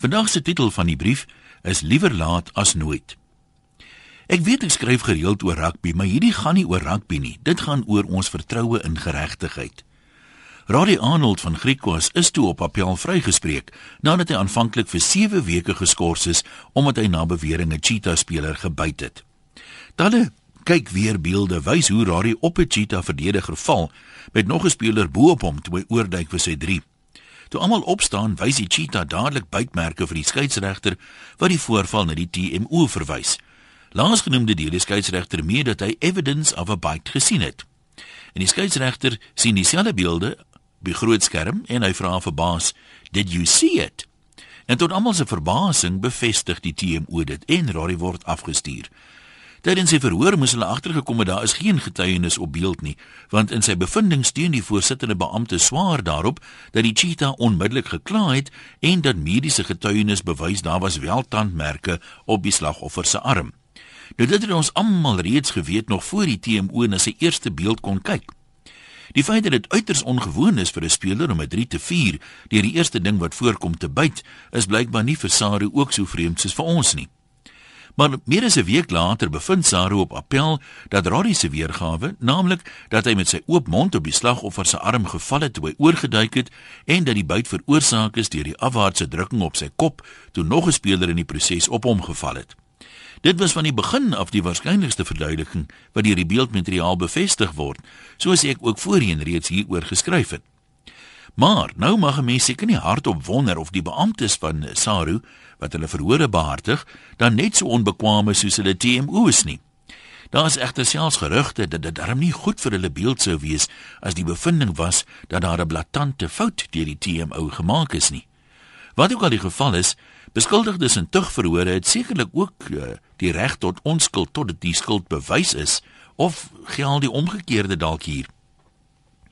Vandag se titel van die brief is Liewer laat as nooit. Ek weet ek skryf gereeld oor rugby, maar hierdie gaan nie oor rugby nie. Dit gaan oor ons vertroue in geregtigheid. Roddy Arnold van Griquas is toe op appel vrygespreek nadat hy aanvanklik vir 7 weke geskort is omdat hy na bewering 'n cheetah speler gebyt het. Talle kyk weer beelde wys hoe Roddy op 'n cheetah verdediger val met nog 'n speler bo-op hom toe hy oorduik vir sy 3. Toe almal opstaan, wys die cheetah dadelik bytmerke vir die skeieregter wat die voorval na die TMO verwys. Laasgenoemde deel die skeieregter mee dat hy evidence of a bite gesien het. En die skeieregter sien dieselfde beelde op die groot skerm en hy vra vir baas, "Did you see it?" En tot almal se verbasing bevestig die TMO dit en Rory word afgestuur. Tydens sy verhoor moes hulle agtergekom het daar is geen getuienis op beeld nie, want in sy bevinding steun die voorsittende beampte swaar daarop dat die cheetah onmiddellik gekla het en dat mediese getuienis bewys daar was wel tandmerke op die slagoffer se arm. Nou dit het ons almal reeds geweet nog voor die TMO na sy eerste beeld kon kyk. Die feit dat dit uiters ongewoon is vir 'n speler om 'n 3 te 4 deur die eerste ding wat voorkom te byt, is blykbaar nie vir Saru ook so vreemd soos vir ons nie. Maar meer as 'n week later bevind Saru op appel dat Roddy se weergawe, naamlik dat hy met sy oop mond op die slagoffer se arm geval het toe hy oorgeduik het en dat die byt veroorsaak is deur die afwaartse drukking op sy kop toe nog 'n speler in die proses op hom geval het. Dit was van die begin af die waarskynlikste verduideliking wat deur die beeldmateriaal bevestig word, soos ek ook voorheen reeds hieroor geskryf het. Maar nou mag 'n mens seker nie hardop wonder of die beamptes van Saru wat hulle verhore behartig, dan net so onbekwame soos hulle TMO is nie. Daar is egter selfs gerugte dat dit darm nie goed vir hulle beeld sou wees as die bevinding was dat daar 'n blaatante fout deur die TMO gemaak is nie. Wat ook al die geval is, beskuldigdes in tugverhore het sekerlik ook uh, die reg tot onskuld tot dit die skuld bewys is of geld die omgekeerde dalk hier.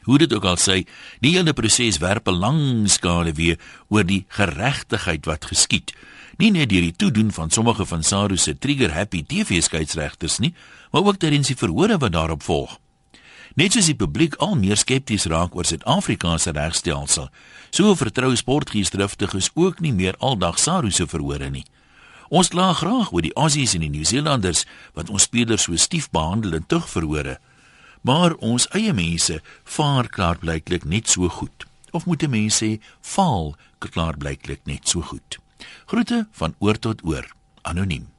Hoe dit ook al sê, die hele proses werp 'n lang skade weer oor die geregtigheid wat geskied nie net deur die toedoen van sommige van Saru se trigger happy TV skeieregters nie, maar ook tydens die verhore wat daarop volg. Net soos die publiek al meer skepties raak oor Suid-Afrika se regstelsel, so vertrou sportgeesdriftiges ook nie meer aldag Saru se verhore nie. Ons kla graag oor die Aussies en die Nieu-Zeelanders wat ons spelers so stief behandel in tugverhore. Maar ons eie mense vaar klaarblyklik net so goed. Of moet mense sê, faal klaarblyklik net so goed. Groete van oor tot oor. Anoniem.